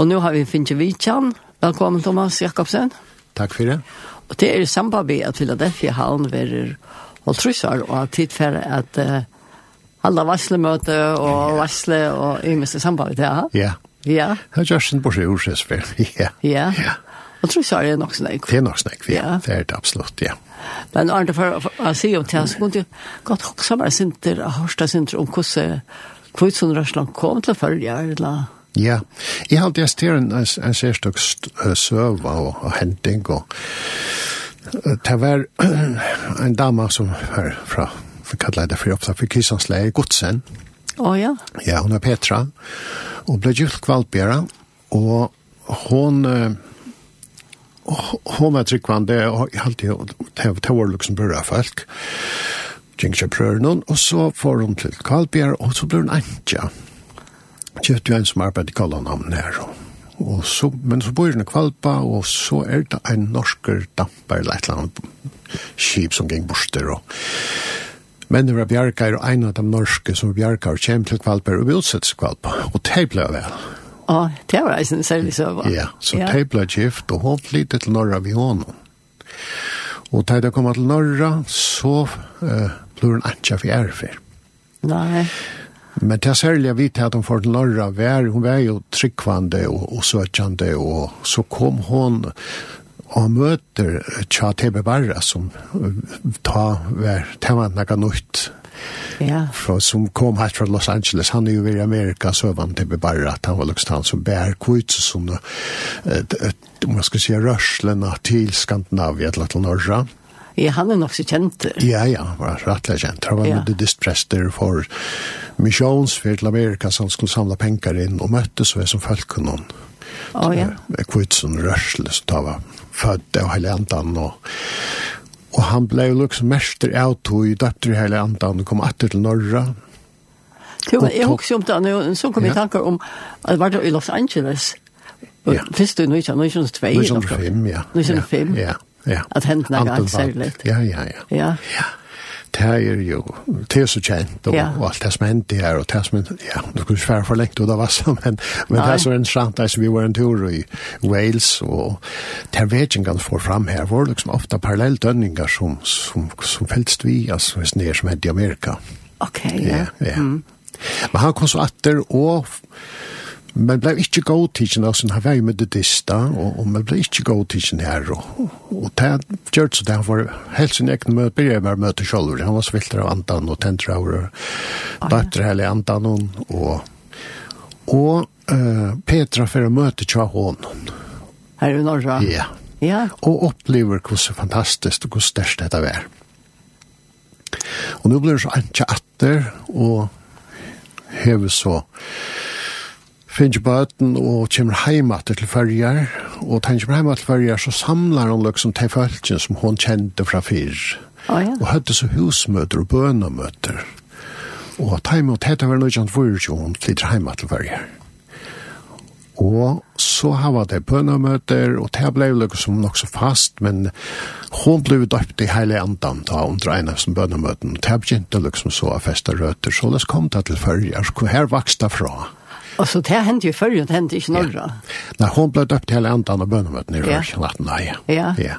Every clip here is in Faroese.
Og nå har vi Finche Vichan. Velkommen, Thomas Jakobsen. Takk for det. Og det er i samband med att Philadelphia Havn verer och trusar og at tid for at uh, alle varslemöte og varsle og i mest samband det. Ja. Ja. Ja, det er just en borsi för. Ja. Ja. Ja. Og tror er nok snakk. Det er nok snakk, ja. Det er det absolutt, ja. Men Arne, for å si om det så kunne godt gott också vara sinter, hörsta sinter om hvordan Kvitsund Rörsland kom å følge, eller Ja, jeg har alltid stert en, en særstøk søv og, og henting, og det var en dame som var fra, vi kallar det for opptatt for Kristiansleie, Godsen. Å oh, ja? Ja, hun er Petra, og ble gift kvalpjera, og hon hon var tryggvande och jag alltid det var liksom bra folk. Gick jag prövar någon och så får hun til Karlbjer og så blir hun anja kjøpte jo en som arbeidde i Kallandhamn her. Og så, men så bor hun i Kvalpa, og så er det en norsker damper eller et eller annet skip som gikk borster. Og... Men det var Bjarka og en av de norske som Bjarka og kjem til Kvalpa og utsett Kvalpa, og det ble vel. Ja, det var en særlig søva. Ja, så ja. det ble gift, og hun flyttet til Norra ved honom. Og da jeg kom til Norra, så uh, ble hun ikke for Nei. Men det særlige vidt at hun får den norra vær, hun var jo tryggvande og, og søkjande, og så kom hun og møter Tja Tebe Barra som ta var temmet noe nytt. Ja. Fra, som kom her fra Los Angeles. Han er jo i Amerika, så var han Tebe Barra, at han var liksom han som bär kvitt, som, om man skal si, rørslene til Skandinavia, til norra. Mm Ja, han er nok så kjent. Ja, ja, han var rettelig kjent. Han var ja. metodistprester for misjonsfyr til Amerika så han skulle samla penger inn og møttes og er som folk noen. Å, oh, ja. Jeg kvitt sånn rørsel, så da var født av hele andan og Og han ble jo liksom mester av to i døpter i hele andan og kom atter til Norra. Jo, men jeg husker om det, så kom jeg ja. tanker om at det var det i Los Angeles. Ja. Først du, 1902. 1905, ja. 1905. Ja ja. at hendene er særligt. Ja, ja, ja. Ja. ja. Det er jo, det er så kjent, og, ja. og alt det som hendte her, og det som, ja, det kunne være for lengt, og det var så, men, men Nei. det er så interessant, det vi var en tur i Wales, og det er vedgjengene får fram her, var liksom ofte parallelldønninger som, som, som felst vi, altså, hvis det er som hendte i Amerika. Ok, ja. Ja, ja. Mm. Men han kom så atter, og Men blev ikke god av sin havei var jo metodista, og, og man blev ikke god tidsen her, og, og det gjørt så det, han var helt sin egen møte, begynte med møte selv, han var svilter av andan og tentraur, og datter hele andan, og, og uh, Petra for å møte tja hånden. Her i Norge? Ja. ja. Og opplever hvordan fantastisk og hvordan størst dette er. Og nå blir det så antje atter, og hever så finner bøten og kommer hjemme til førjer, og da han kommer hjemme til førjer, så samlar hun liksom til følgen som hun kjente fra fyr. Oh, ja. Og høyde så husmøter og bønemøter. Og da han var noe kjent fyrir, hvor hun flytter hjemme til førjer. Og så har var det bønemøter, og det ble liksom nok så fast, men hun ble døpt i hele andan da hun dreina som bønemøten. Det begynte liksom så å feste røter, så det kom det til førjer, og her vokste det fra. Og så det hendte jo før, det hendte ikke norra. Ja. Nei, hun ble døpt hele andan av bønnemøten i ja. Rørkjelaten, nei. Ja. ja.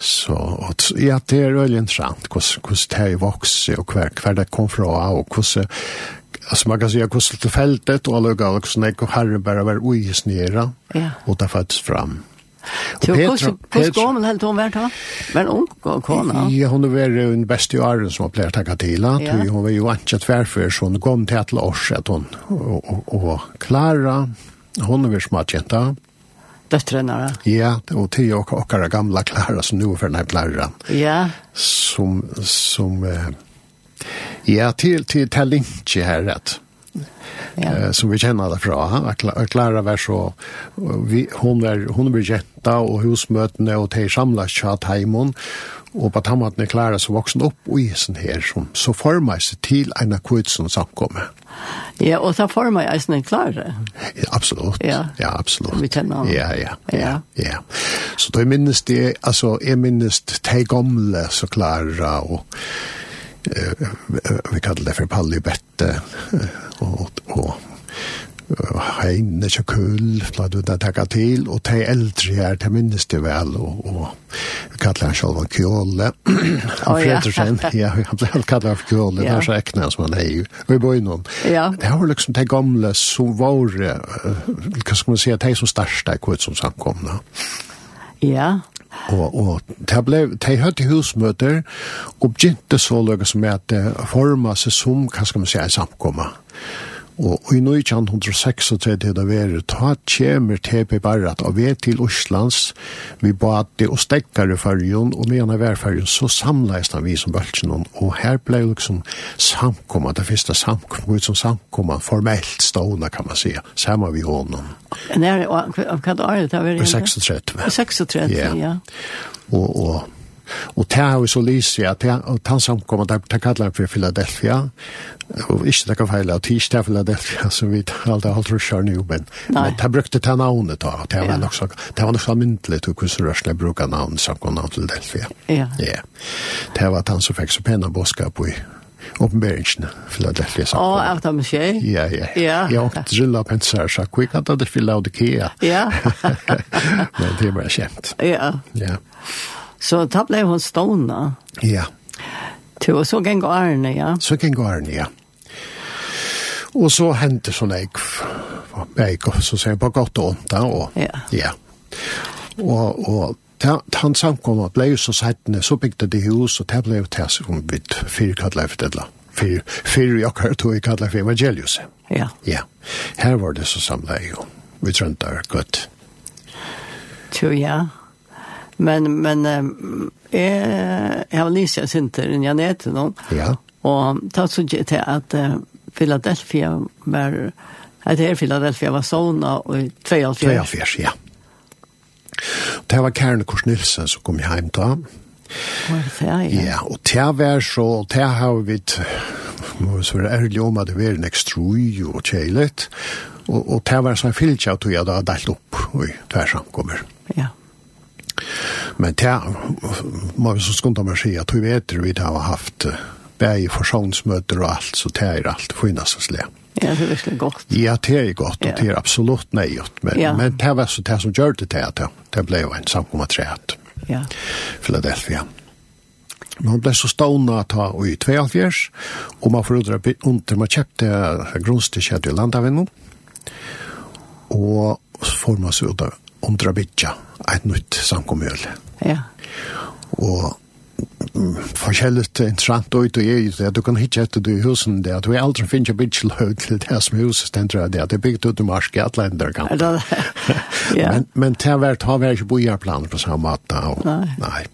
Så, og, ja, det er veldig interessant hvordan det er vokset, og hver, hver det kom fra, og hvordan, altså man kan si hvordan tilfeltet, og alle gav, hvordan jeg og herre bare var uisnere, ja. og det fattes fram. Hvordan gammel helt hun vært da? Var hon ung kona? Ja, hun var den beste i åren som har pleier takket til. Ja. Hun var jo ikke tverfer, så hun kom til et års at hun og Klara, hun er smart jenta. Døttrene, ja? Ja, og til og okkara gamla Klara, som nu er for Klara. Ja. Som, som, ja, til, til, til, til, til, til, Ja. Eh, som vi kjenner det fra. Jeg derfra. Klara var så, vi, hon var, hon var jenta og husmøtene og de samlet tjatt heimon, og på tammatene Klara så voksen opp og isen her, som så formet seg til en av kvitsen samkomme. Ja, og så formet jeg isen en Klara. Ja, absolutt. Ja, ja absolutt. Vi kjenner han. Ja, ja, ja. ja. ja. Så da minnes det, altså, jeg minnes de gamle så Klara og vi kallar det för pallibette och, och Heine Kjøkull, platt du å takke til, og de eldre her, de minnes det vel, og, og kallar han selv en kjåle, han Fredriksen, ja, han ble kallar han kjåle, det var så ekne som han er jo, og i bøynen. Ja. Det var liksom de gamle som var, hva skal man si, de som starsta i kvitt som samkomna. Ja, Og, og det ble, de hørte husmøter, og begynte så løyga som er at forma seg som, hva skal man si, en samkomma. Og i 1936 det var ta kjemer TP Barrat og ved til Oslands, vi bad og stekkar fargen og med en av fyrjon så samleis vi som bølgen og her ble liksom samkomma, det første samkomma, ut som samkomma, formelt stående kan man säga, samma vi honom. När, av hva år det var 36. 36, ja. ja. Og, og Og det har vi så lyst at han som kommer der, det kallar han for Philadelphia, og ikke det kan feile, og tis til Philadelphia, så vi alltid har alt rusher nu, men det brukte det navnet da, det var nok så, det var nok så myndelig til hvordan rørsene bruker navn samkommer til Philadelphia. Ja. Ja. Det var han som fikk så pena båskap i Oppenberingen, Philadelphia sagt. Åh, alt har skje? Ja, ja. Ja. Jeg åkte til å pense her, så vi kan ta det Philadelphia. Ja. Men det er bare kjent. Ja. Ja. Så da ble hun stående. Ja. Til, og så gikk Arne, ja. Så gikk Arne, ja. Og så hendte sånn jeg, jeg så sier jeg på godt og ondt, og, ja. ja. Og, og han samkom at blei så settene, så bygde de hus, og det blei til som om fire kallet for det, fire, fire jakker tog i kallet for evangelius. Ja. Ja. Her var det så samlet jeg, og vi trønte godt. Tror ja. Men, men eh jag har lyst til Sinter enn jeg nede nå. Ja. Och ta så att at Philadelphia var, det är Philadelphia var såna och 42. 42, ja. Det var Karen Kors Nilsen som kom hjem da. Ja, ja. og det var så, det har vi, må vi svare ærlig om at det var en ekstrui og kjeilet, og, og det var så en fylkja, tror jeg, da delt opp, og det er kommer. Ja. Men det må vi så skunda meg si at vi vet vi har haft bæg i forsonsmøter og alt, så det er alt finnes og slett. Ja, det er virkelig godt. Ja, det er godt, og det er absolutt nøyot. Men, ja. men det var så det som gjør det til, det ble jo en samkommet treet. Ja. Philadelphia. Men hon ble så stående at og i 2,5 og man forundra under, man kjøpte grunnstyrkjøtt i landavinnen, og så får man så ut av omdra bytja et nytt samkommøl. Ja. Og forskjelligt interessant ut och är at du kan hitta du i husen det at du aldrig finns en bit slöd det som huset ständer at det er bygd ut i marsk i alle länder kan men, men det har varit har varit bojarplan på samme måte og, nei. nei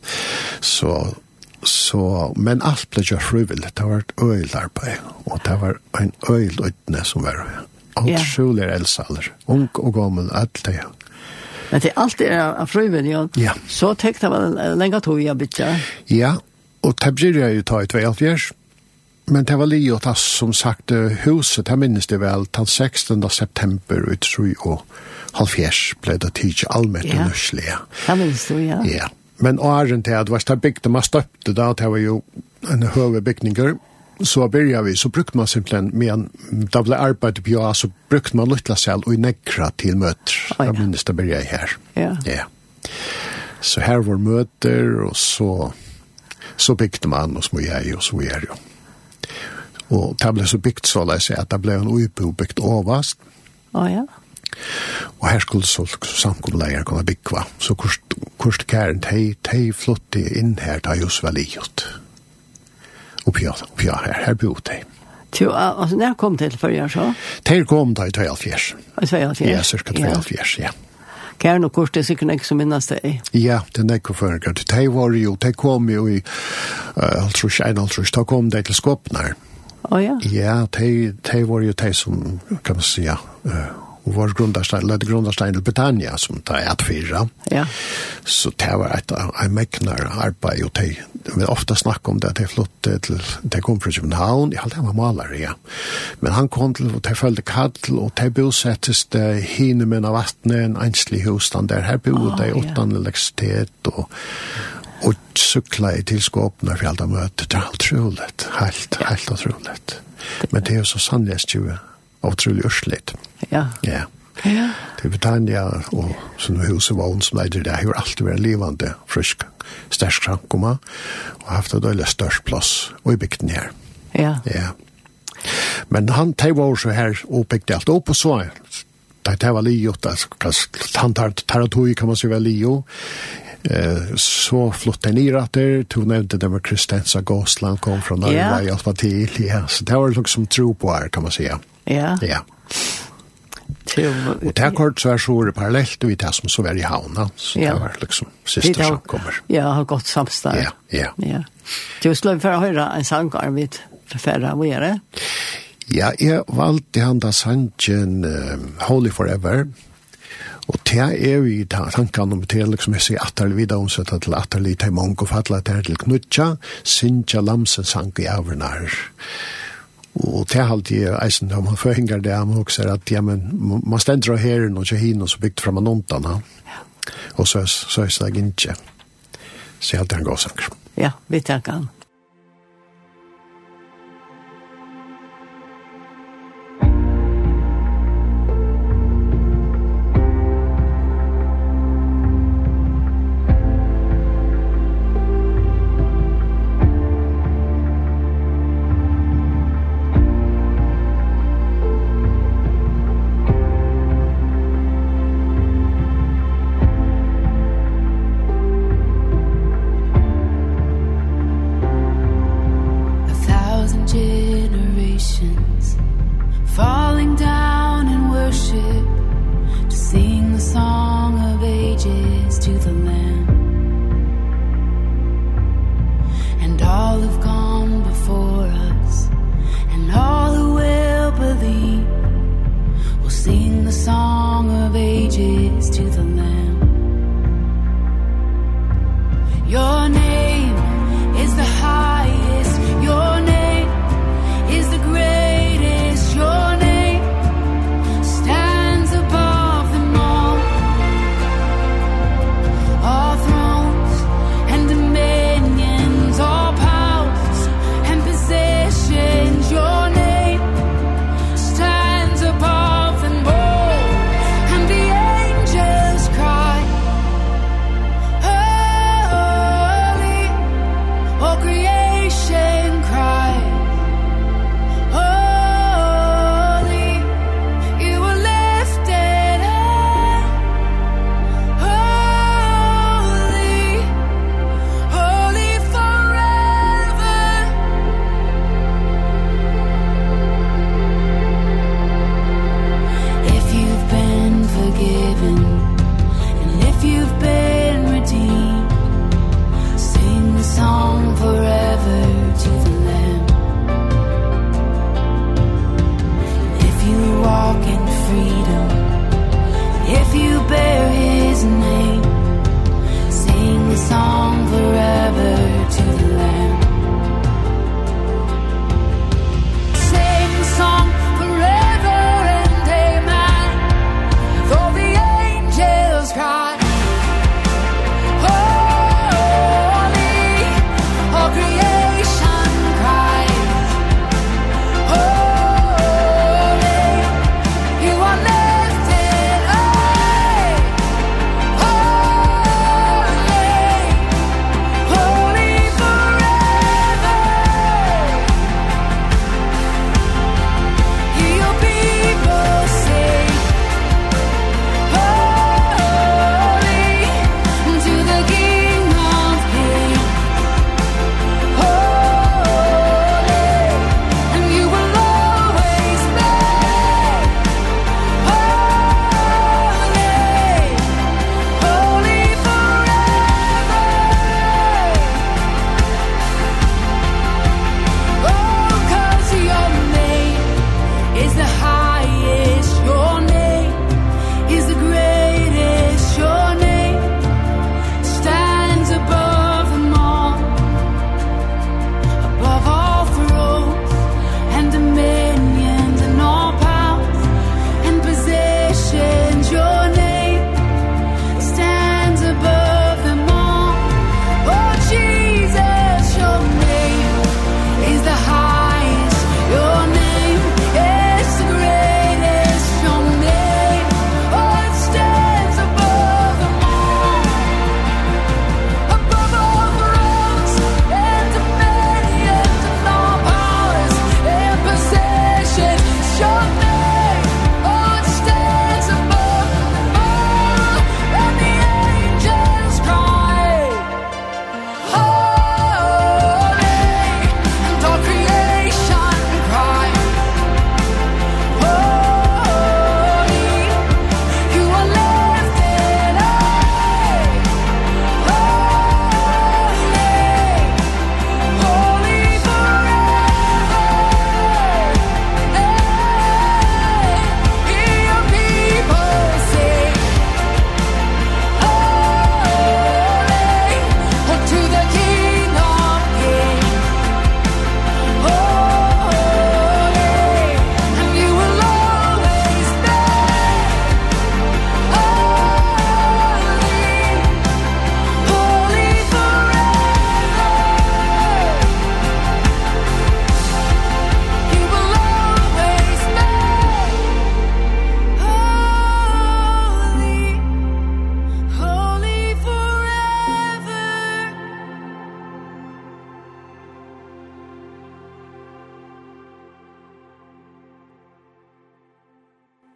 så så men alt ble ju frivilligt det var et öl där på det var en öl utne som var utrolig yeah. älsalder ung og gammel alt det Men det är alltid av fröven, ja. ja. Så täckte man länge tog jag bytja. Ja, og det blir jeg jo ta i 12 Men det var li och som sagt huset, det minnes det vel, den 16 september ut tror jag, halvfjers ble det tids allmänt ja. nörsliga. Det minns du, ja. Ja, men åren till att det bygde, man støpte da, det var jo en høve bygninger, så började vi, så brukte man simpelthen, men da ble arbeidet på ja, så brukte man lytla selv og nekra til møter. Oh, ja. Jeg minnes det började her. Ja. ja. Så her var møter, og så, så bygde man, og så jeg, og så er jo. Og det ble så bygd så leis at det ble en uipo bygd ovast. Å ja. Og her skulle så samkomleier komme byggva. Så kurst, kurst kæren, de, de flottig inn her, det er jo svelligjort. Ja oppi oppi her, her bo de. Jo, altså, når kom til førre så? Til kom da i 2004. I 2004? Ja, cirka 2004, ja. Kjær og kurs, det er sikkert ikke som minnes det. Ja, det er ikke førre. De var jo, de kom jo i uh, halvtrus, en halvtrus, da kom de til Skåpner. Å ja? Ja, de var jo de som, kan man si, ja, og var grundarstein, lade grundarstein til Britannia som det er fyra. Ja. Så det var et av meknar arbeid, og de vil ofte snakke om det, at de flyttet til, de kom fra København, jeg halte han var maler, ja. Men han kom til, og de følte kall, og de bosettes det hine med av vattnet, en enslig husstand der, her bodde oh, de utan ja. elektrisitet, og, og sykla i tilskåpene for alt av møte, det er alt troligt, helt, helt utroligt. Men det er jo så sannlig 20 utrolig ørslet. Ja. Ja. Ja. Til Britannia og sånne hus og vogn som leider det har alltid vært livande, frisk, størst krankoma, og haft et veldig størst plass, og i bygden her. Ja. Ja. Men han tar var så her og bygde alt opp, og så det var lio, han tar tar tog, kan man säga Leo. Eh, så flott en irater, to nevnte det var Kristensa Gåsland kom från Norge yeah. och hjälpa till. Ja, så det var liksom tro på här kan man säga. Ja. Ja. Og det kort så er så det parallellt og det som så var i havna, så ja. det var liksom sista som kommer. Ja, har gått samstad. Ja, ja. ja. Du slår for å høre en sang av mitt forfærre, hva er det? Ja, jeg valgte han da sangen Holy Forever, Og det er vi i tankene om til, liksom jeg sier atter videre omsettet til atter litt i mange og fattelig til knutja, sinja lamsen sang i avrenar. Ja Og til alltid eisen om han forhenger det, han også er at, ja, men man stender av herren og ikke hin, og så bygd frem av nontene, Og så, så er det ikke. Så jeg alltid han går, sanger. Ja, vi takker han.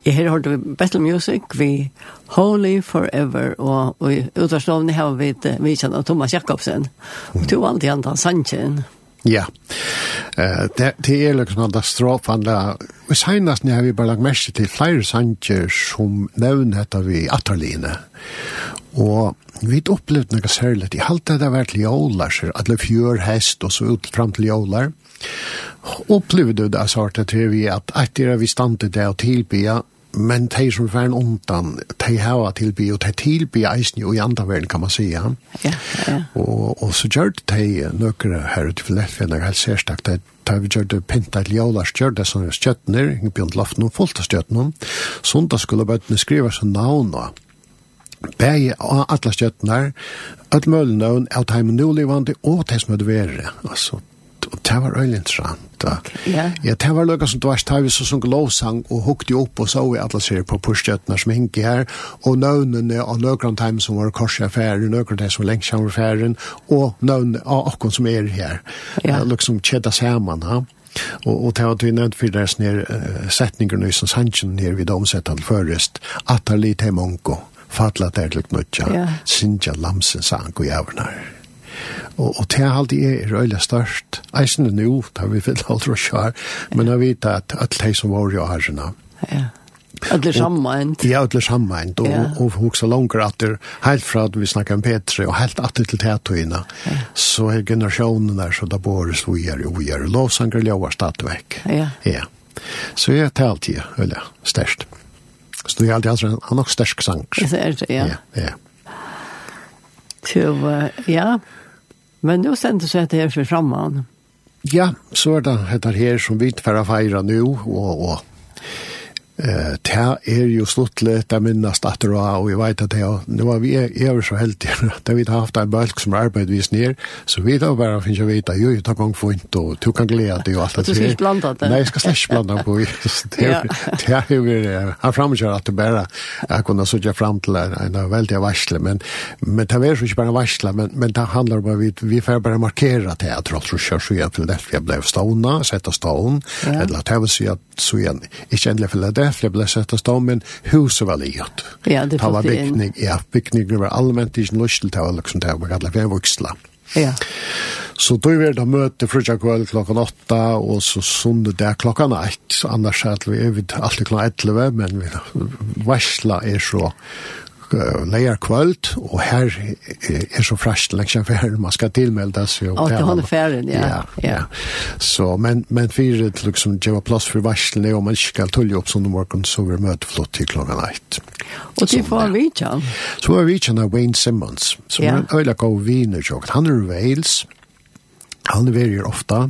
Jeg har hørt Battle Music, vi Holy Forever, og, og i utvarslovene har vi vi kjenner av Thomas Jakobsen, og to alltid antar Sanchin. Ja, uh, det, det er liksom en strof, han da, og senast har vi bare lagt mest til flere Sanchin som nevner etter vi Atterline, og vi har opplevd noe særlig, jeg halte det vært til jålar, at det fjør hest og så ut fram til jålar, Opplever du det, Sarte, til vi at etter vi stande det å tilbya, men de som er en ondan, de har å tilby, og de tilby eisen jo i andre verden, kan man si. Ja, ja. Og, og så gjør det de nøkere her ut i for når og helt særstakt, de tar vi gjør det pinta til jævlar, gjør det sånne stjøttner, ingen bjønt laften og fullt av støttene, sånn da skulle bøttene skrive seg navn og Bæg av atlas stjøttnar, at mølnøvn av teimen nulivandi og teis mødvere. Altså, og det var øyelig interessant. Ja. Ja, det var løyga som du varst her, vi så sånn lovsang og hukte opp og så i alle serier på pushjøttene som hinker her, og nøvnene av nøkron time som var korsaffæren, nøkron time som var lengsjammerfæren, og nøvnene av okkon som er her. Yeah. Liksom kjedda saman, ha? Og, og det har vi nevnt for deres nere uh, setninger nøy som Sanchen nere vid omsettet først, at det er litt heimongo, fatla der til knutja, ja. sinja lamsen sang og jævnar. Og, og det er alltid er røyla størst. Eisen er nå, da vi vil aldri kjøre. men jeg vet at alt de som var i årene. Ja. Alle sammeint. Ja, alle sammen. Og, ja. og, og hoksa langer at det helt fra at vi snakker om Petri og helt at det til tætøyene. Så er generasjonen der, så da bare så vi er og vi er. Lovsanger ljøver stadigvæk. Ja. Ja. Så jeg tar alltid, eller størst. Så det er alltid altså, han er nok størst sang. Det er det, ja. Ja, ja. Så, ja, Men nå sendte seg det her for framman. Ja, så er det her som vi tvärar feira nå, og, og Eh, det er jo sluttelig, det minnast at det var, og jeg vet at det er, nå var vi er så heldige, da vi har haft en bølg som arbeid vis ned, så vi da bare finner jeg vite, jo, jeg tar gang for ikke, og du kan glede deg og alt det. Du skal ikke blande det? Nei, jeg skal slett ikke blande på, det er jo, han framkjører at det bare, jeg kunne sitte fram til en veldig varsle, men, men det er jo ikke bare varsle, men, men det handler bare, vi, vi får bare markere til at tross og kjørs, så igjen til det, jeg ble stående, sette stående, eller at jeg vil si at, så igjen, ikke endelig for det, ræflig ble sett av stå, men huset var livet. Ja, det var bygning, ja, bygningen var allmänt ikke lyst til, det var liksom det var alle vevuksla. Ja. Så då är det möte frukta kväll klockan 8 och så söndag där klockan 1. Annars är vi alltid klockan 11 men vi varsla är så leier kvöld, og her er så frasht lengsja for man skal tilmelda seg. Og til hånden ferien, ja. Ja, ja. Så, men, men fyrir, liksom, det var plass for varslene, og man ikke skal tulle opp sånn morgen, så vi møter flott til klokka neitt. Og til får vi kjall? Så var vi kjall av Wayne Simmons, som ja. er en øyla gav viner, han er Wales, han er veldig ofta,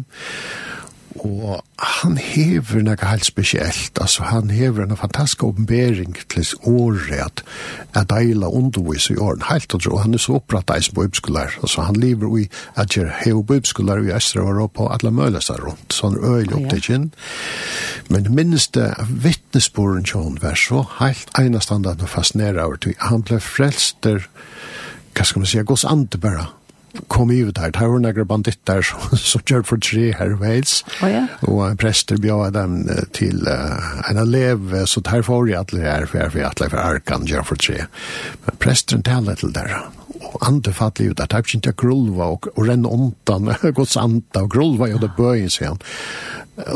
Og han hever noe helt spesielt, altså han hever en fantastisk åpenbering til året at jeg deila undervis i åren, helt og tro, han er så oppratt eis på uppskolær, altså han lever i at jeg hever på uppskolær i Østra Europa og alle der rundt, så han er øyelig opptidgen. Men minst minste vittnesporen til han var så helt enastandard og fascinerer over til, han ble frelster, hva skal man si, gos ante bare, kom ut her. Det var några banditter som, som kjørte for tre her i Wales. Oh, ja. Og en prester bjør dem til uh, en elev, så der får jeg alle her, for jeg får alle for Arkan gjør for tre. Men presteren taler til der, og andre fattelig ut at jeg ikke grulva og, og renne omtan, gods anta og grulva i det bøyen, sier han.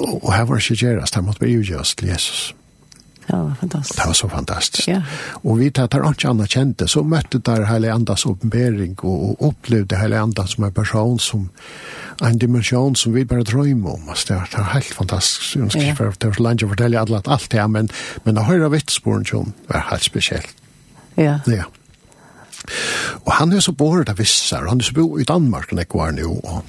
Og her var det ikke gjerast, her måtte bli utgjøst til Jesus. Det var fantastiskt. Det var så fantastiskt. Ja. Och vi tar ikke annet kjente, Så mötte där Hela Andas oppenbering, och, og opplevde Hela Andas som en person som en dimension som vi bara drömmer om. Altså, det var helt fantastiskt. Jag ska ja. för det var så länge att fortälla alla att allt det. Men, men å høre vittsporen som var helt speciellt. Ja. Ja. Och han er så borrad av vissar. Han er så bo i Danmark när jeg var nu. og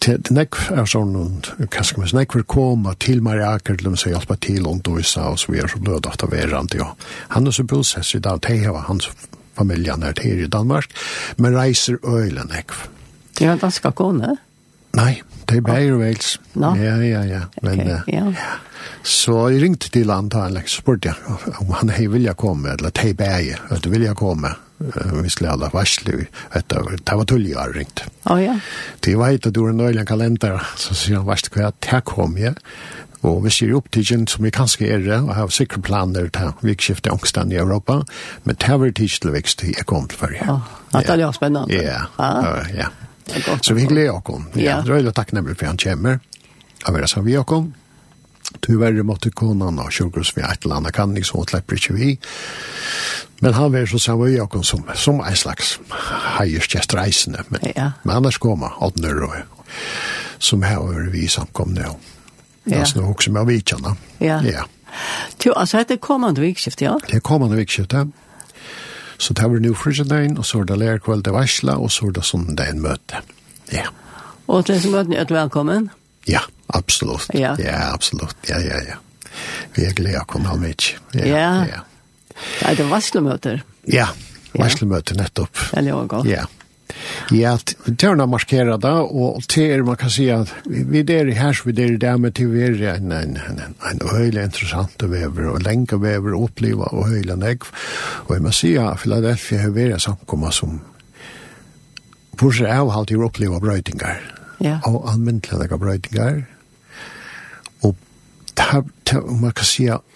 til nekv er sånn, hva skal man si, nek vil komme til Maria Aker, til å hjelpa til om Doisa, og så videre, så lød at det var rand, ja. Han er så bosess i dag, det var hans familie her til i Danmark, men reiser øyla nek. Det er en dansk kone? Nei, det er bare Wales. No. Ja, ja, ja. Men, okay, ja. ja. Så jeg ringte til han, da han spurte jeg om han hei vilja komme, eller tei bæge, at du vilja komme vi skulle alla varsle detta det var tulliga ringt. Ja ja. Det var inte då en öliga kalender så så jag varst kvar tack kom ja. Og vi ser opp til gjen som vi kanskje er det, og har sikre planer til vikskifte ångstene i Europa, men det har vært tid til vekst til jeg kom til Førje. Ja, det er jo spennende. Ja, ja. Så vi gleder oss om. Ja, det er veldig takknemlig for han kommer. Jeg vil ha vi oss. Tyvärr måtte konan og sjukhus vi et eller annet kan inte så slipper ikke vi. Men han var så samma i Jakob som, som en slags heierskjest reisende. Men, ja. men annars kom han åt som her över vi samkom nu. Ja. Alltså nu også med vikarna. Ja. ja. Jo, altså, det kommande vikskiftet, ja? Det kommande vikskiftet, Så det var nu frysdagen, og så var det lærkveld til varsla, og så var det sånn det en møte. Ja. Og til som møten er velkommen. Ja, absolutt. Ja, ja absolutt. Ja, ja, ja. Vi er glede å komme av mig. Ja, ja. ja. Det er det varslemøter. Ja, varslemøter nettopp. Det er jo godt. Ja. Ja, tørna markera da, og til man kan si at vi er i hers, vi er i det, men til vi er en, en, en, en høylig interessant vever, og lenge vever, oppleva og høylig negv. Og jeg må si at Philadelphia har vært samkommet som, hvor er avhalt i oppleva brøytingar ja. av anmyndelige brøytinger. Og ta, ta, man kan si at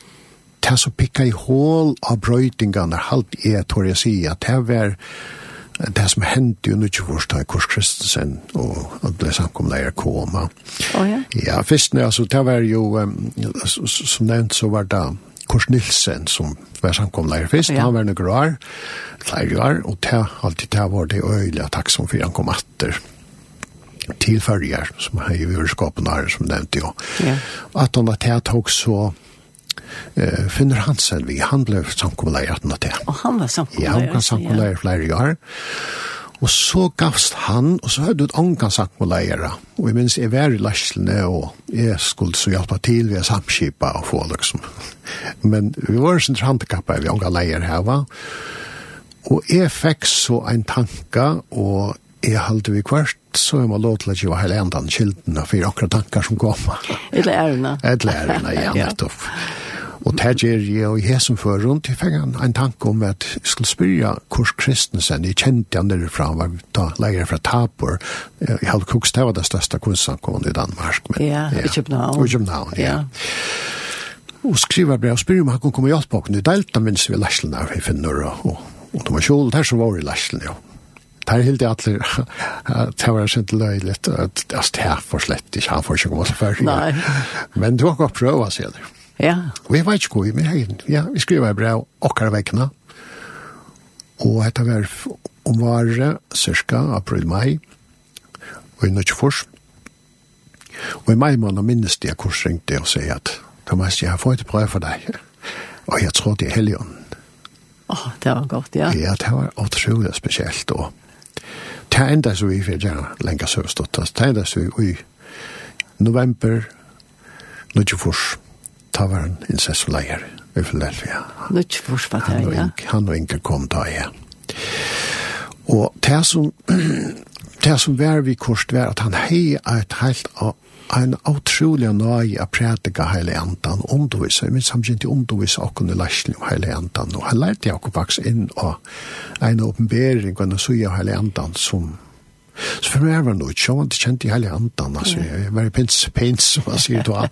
det som pikka i hål av brøytingarna, halt er, tror jeg si, at det var det som hendte jo ikke først da Kors Kristensen og alle samkomleier koma. Oh, ja? ja, først, altså, det var jo, um, som nevnt, så var det Kors Nilsen som var samkomleier først, ja. han var noen år, flere år, og det, alltid det var det øyelige takk som for han kom atter. Ja til färger som har i överskapen her som nevnte jo Ja. at han att här tog så eh Finner Hansen vi han ble samkommelig at han att natt. og han var samkommulejer. Ja, han var samkommulejer flere år. Og så gavst han, og så hadde ut ångan sagt med. Og jeg minns, jeg var i lærselene, og jeg skulle så hjelpe til ved samskipa og få, liksom. Men vi var sin handikappa, vi ångan leire her, va? Og jeg fikk så en tanke, og jeg halte vi kvart, så jeg må lov til at jeg var hele enden kildene for akkurat tanker som kom. Et lærerne. Et lærerne, ja, nettopp. Og det gjør jeg og jeg som fører rundt, jeg fikk en, en tanke om at jeg skulle spørre Kors Kristensen, jeg kjente han derfra, han var da leger fra Tabor, jeg hadde koks, det var det største kunstsamkommet i Danmark. Men, ja, i København. I København, ja. ja. Og skriver brev og spyrir om han kunne komme i hjelp på, det er delt, da minns vi lærslene av i Finnur og, og, og det var kjol der som var i lærslene, ja tar helt det atler det var sent løyligt at det här for slett ikke han får ikke gå så før nei Men du har gått prova sier det. Ja. Vi var ikke god, men ja, vi skriver i brev och vekkene og Och detta var om var cirka april maj och inte först. og i maj månad minnes det jag kursringte og sier at Thomas, jeg har fått et brev for deg og jeg tror det er helgen. Åh, oh, det var godt, ja. Ja, det var utrolig spesielt. Og det enda så vi fyrir ja, lenga søvstått, det enda så vi i november, nødgjefors, ta var en incessoleier i Philadelphia. Nødgjefors var det, ja. Han og Inge kom da, ja. Og det som det som var vi kost var at han hei et helt av en utrolig nøy av prædika heile andan undervisa, men samtidig undervisa okken i lærslen om hele andan, og han lærte jeg faktisk inn og en åpenbering og en søy av hele andan som Så for meg var det noe, jeg var ikke kjent i hele andan, altså, jeg var pins, pins, som man sier da.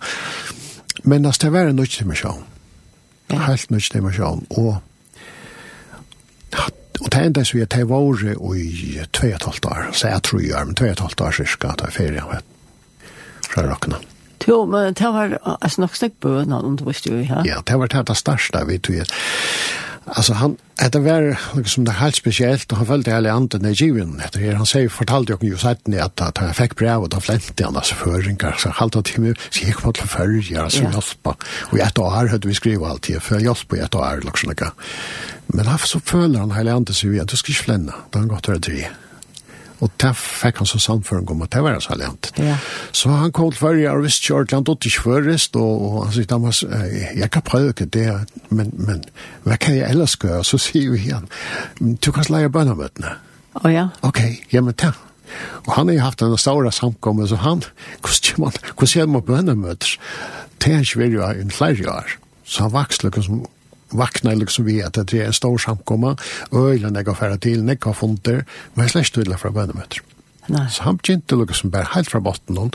Men altså, det var en nødt dimensjon. Helt nødt dimensjon. Og og det enda så vi at jeg var i 2,5 år, så jeg tror jeg, men 2,5 år cirka, da jeg ferie av fra Rokkene. Jo, men det var altså, nok snakk bøna undervist jo, ja? Ja, det var det største vi tog. Alltså han det var liksom det helt speciellt och han följde hela anden i given. Det här han säger fortalde jag ju sagt ni att att han fick brev och då flänte han alltså förringar så halta timme så gick på till förr så jaspa. Och jag då har hade vi skriva allt här för jaspa jag då är liksom det. Men han så följer han hela anden så vi att du ska flänna. Då han gått över till Og det fikk han så samføring om, at det var så lent. Ja. Så han kom til Sverige, og visste ikke ordentlig, han dødde ikke først, og, og han sier, Damas, jeg kan prøve ikke det, men, men hva kan jeg ellers gjøre? Så sier vi igjen, du kan leie bønnemøtene. Å oh, ja. Ok, ja, men ta. Og han har jo haft en stor samkommet, så han, hvordan man, hvordan gjør man bønnemøter? Det er ikke veldig en flere år. Så han vokste liksom vakna liksom vi at det er en stor samkomma, øyla jeg har færa til, jeg har funder, men jeg slest tydelig fra bønnemøter. Så han begynte liksom bare helt fra botten hon,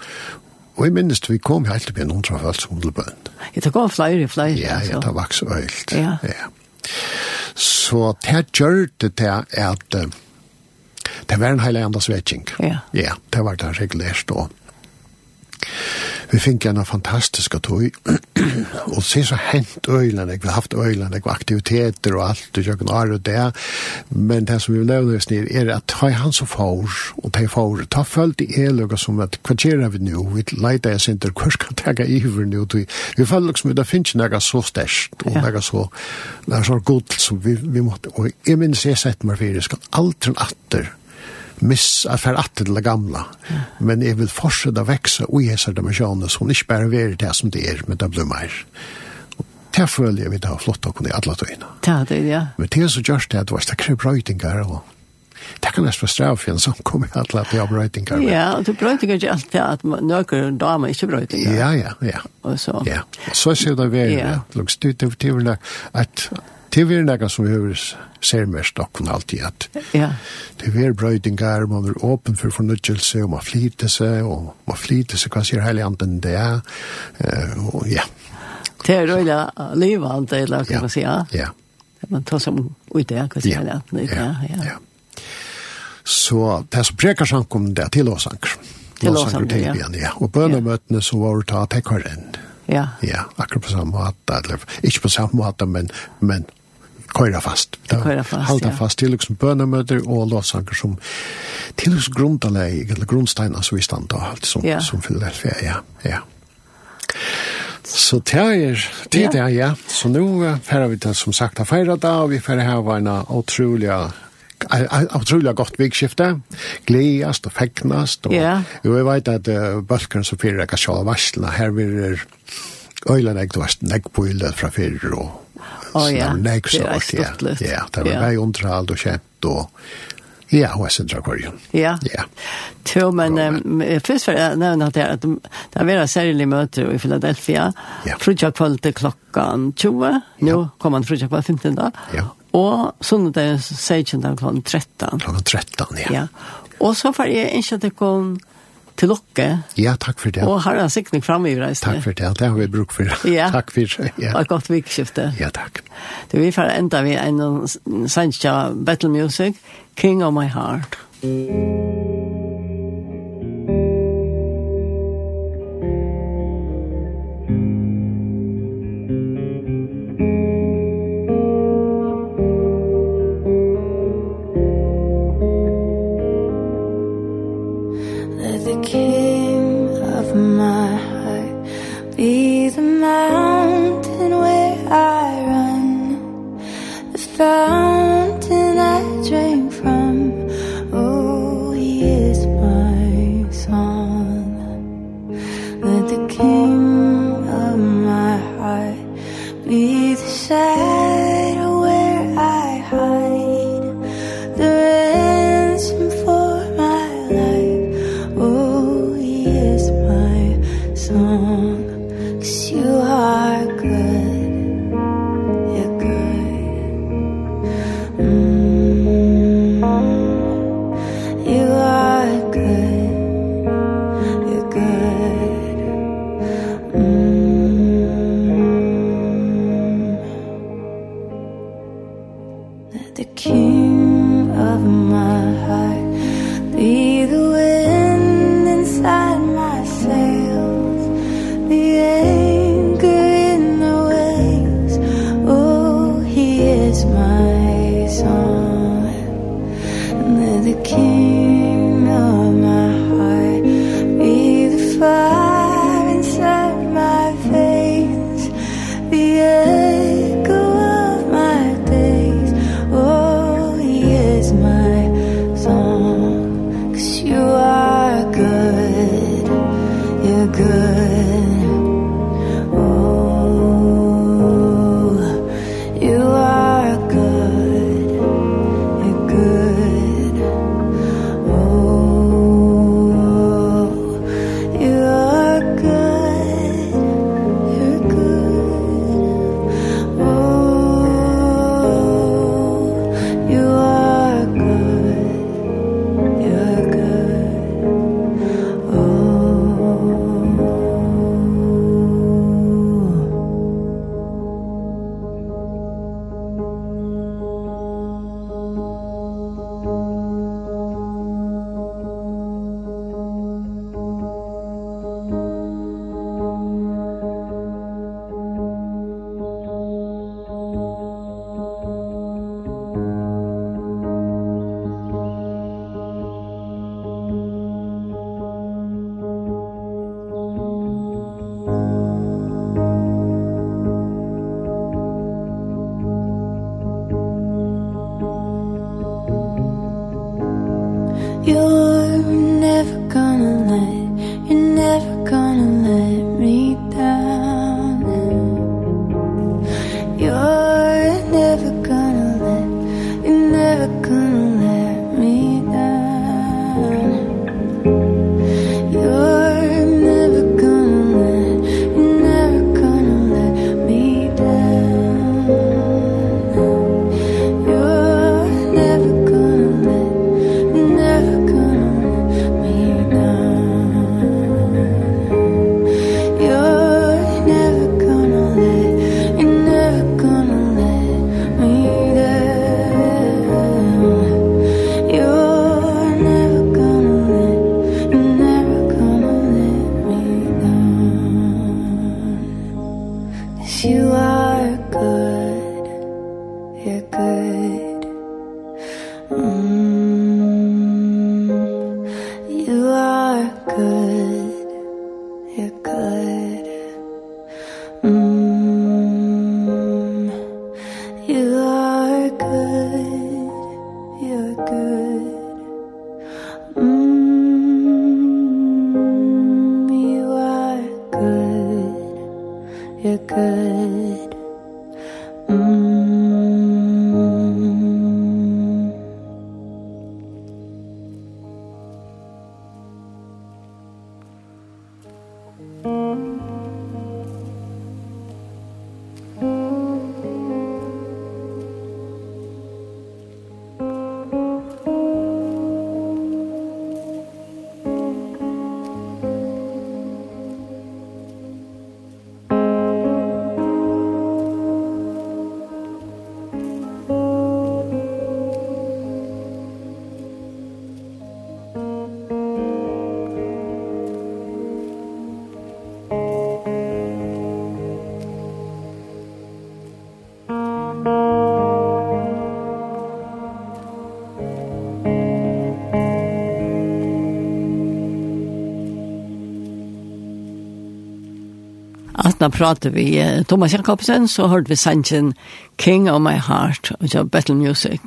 og jeg minnes vi kom helt til i noen som falt som til bønn. Ja, det går flere, flere. Ja, ja, det vaks øylt. Ja. ja. Så det gjør det til at det var en heilig andas vetsing. Ja. Ja, det var det regulert og Vi fikk en fantastisk tog, og se så hent øyland, vi har haft øyland, vi har aktiviteter og alt, og kjøkken ar og det, men det som vi nevner oss ned, er at ta han som får, og ta får, ta følt i eløyga som at hva gjør vi nå, vi leida jeg sinter, hva skal tega iver nå, vi føler liksom, det finnes noe så størst, og noe så, nega så godt, som vi, vi måtte, og jeg minns jeg sett meg fyrir, skal aldri atter, miss at fer att til det gamla. Men jeg vil fortsette å vekse og i hese dimensjoner som ikke bare er det som det er, men det blir mer. Det føler jeg vi da flott å kunne i alle tøyene. Ja, det er ja. Men det er så gjørst det at det er stakkere brøytinger og det kan nästan straff för en som kommer att lära dig brötingar. Ja, og du brötingar ikke alltid at några damer ikke brötingar. Ja, ja, ja. Og så. Ja. Så ser det väl. Looks to to to att Det er noe som vi har ser mest dokken alltid at ja. det er brøydingar, man er åpen for fornødgjelse, og man flyter seg, og man flyter seg, hva sier heilig anden det er, uh, og ja. Det er røyla livet, eller hva man sier. Ja. ja. Man tar som ut det, hva sier heilig anden, ja, ja. ja. Så det som prekar sankum det er til åsanker. Til åsanker, ja. ja. Og bønamøtene som var ta tekkaren. Ja. Ja, akkurat på samme måte, eller ikke på samme måte, men, men køyra fast. Det køyra fast, Halda ja. fast til liksom bønnemøter og låtsanker som til liksom grunntaleg, eller grunnsteina som vi stand og alt som, ja. som fyller det. Ja, ja. Så det er det, ja. det ja. Så nå uh, færer vi til, som sagt, å feire da, og vi færer her var en utrolig utrolig godt vikskifte. Gleast og fegnast. Og, yeah. Jo, jeg vet at uh, bølgeren som fyrir jeg kan sjåla varslene, her vil er øyla nek, du har nek på yldet fra fyrir og Oh, ja. nek Det var så artig. Ja, det var vei underhald og kjent og Ja, og jeg synes det Ja. Ja. Jo, men um, først for jeg nevne at det er, det er vært særlig møter i Philadelphia. Ja. Frutja kveld til klokkan 20. Nå kommer han frutja kveld 15 da. Ja. Og sånn at det er 16 da klokken 13. Klokken 13, ja. Ja. Og så får jeg ikke at det kom til dere. Ja, takk for det. Og har en sikning fremme i reisene. Takk for det, det har vi bruk for. Ja. takk for det. Ja. Og godt vikskifte. Ja, takk. Du, vi får enda vi en sannsja battle music, King of my heart. King of my heart. the king of my heart. da pratet vi Thomas Jakobsen, så hørte vi sangen King of My Heart, og så Battle Music.